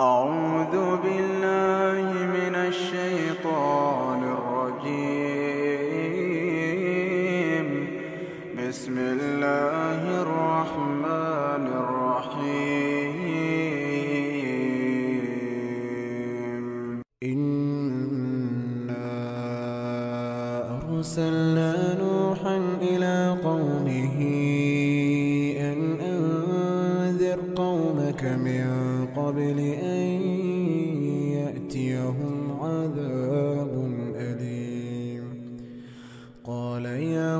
أعوذ بالله من الشيطان الرجيم. بسم الله الرحمن الرحيم. إنا أرسلنا نوحا إلى قومه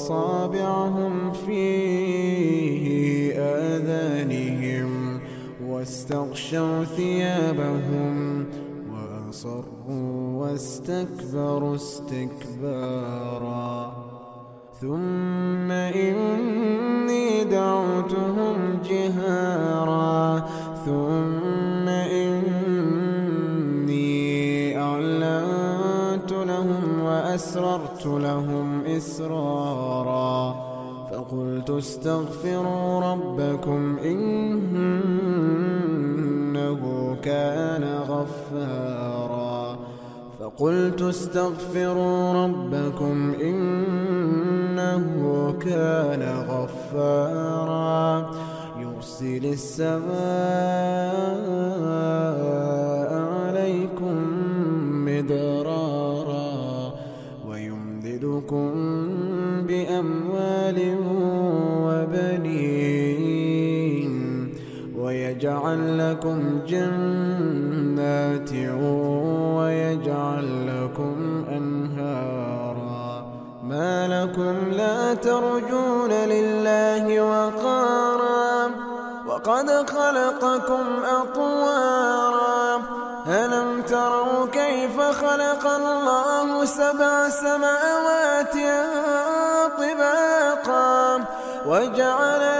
أصابعهم في آذانهم واستغشوا ثيابهم وأصروا واستكبروا استكبارا. ثم إني دعوتهم لهم إسرارا فقلت استغفروا ربكم إنه كان غفارا فقلت استغفروا ربكم إنه كان غفارا يرسل السماء ويجعل لكم جنات ويجعل لكم أنهارا. ما لكم لا ترجون لله وقارا. وقد خلقكم أطوارا. ألم تروا كيف خلق الله سبع سماوات طباقا؟ وجعل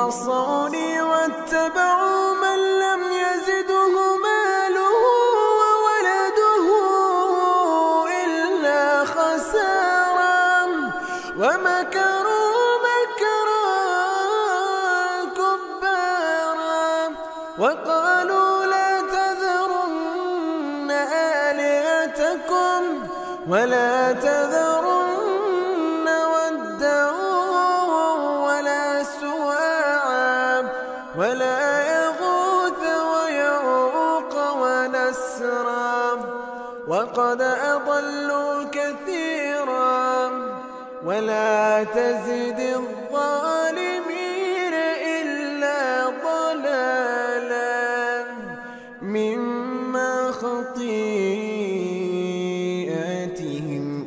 إنهم عصوني واتبعوا من لم يزده ماله وولده إلا خسارا. ومكروا مكرا كبارا. وقالوا لا تذرن آلهتكم ولا تذرن وقد أضلوا كثيرا ولا تزد الظالمين إلا ضلالا مما خطيئاتهم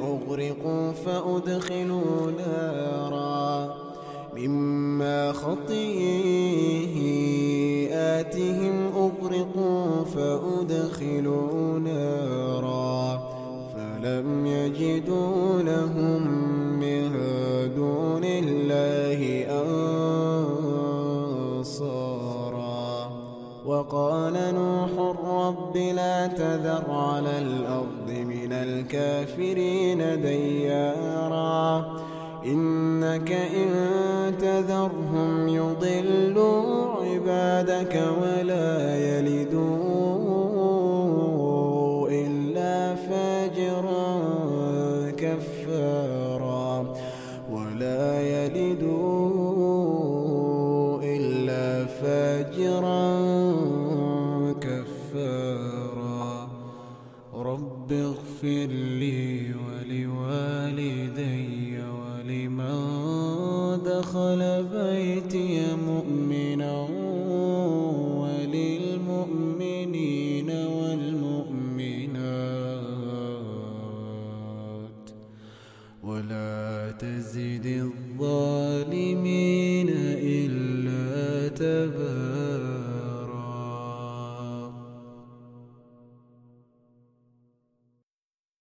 أغرقوا فأدخلوا نارا مما خطيئاتهم أغرقوا فأدخلوا الكافرين ديارا. إنك إن تذرهم يضلوا عبادك ولا يلدوا إلا فاجرا كفارا. ولا يلدوا إلا فاجرا بيتي مؤمنا وللمؤمنين والمؤمنات ولا تزد الظالمين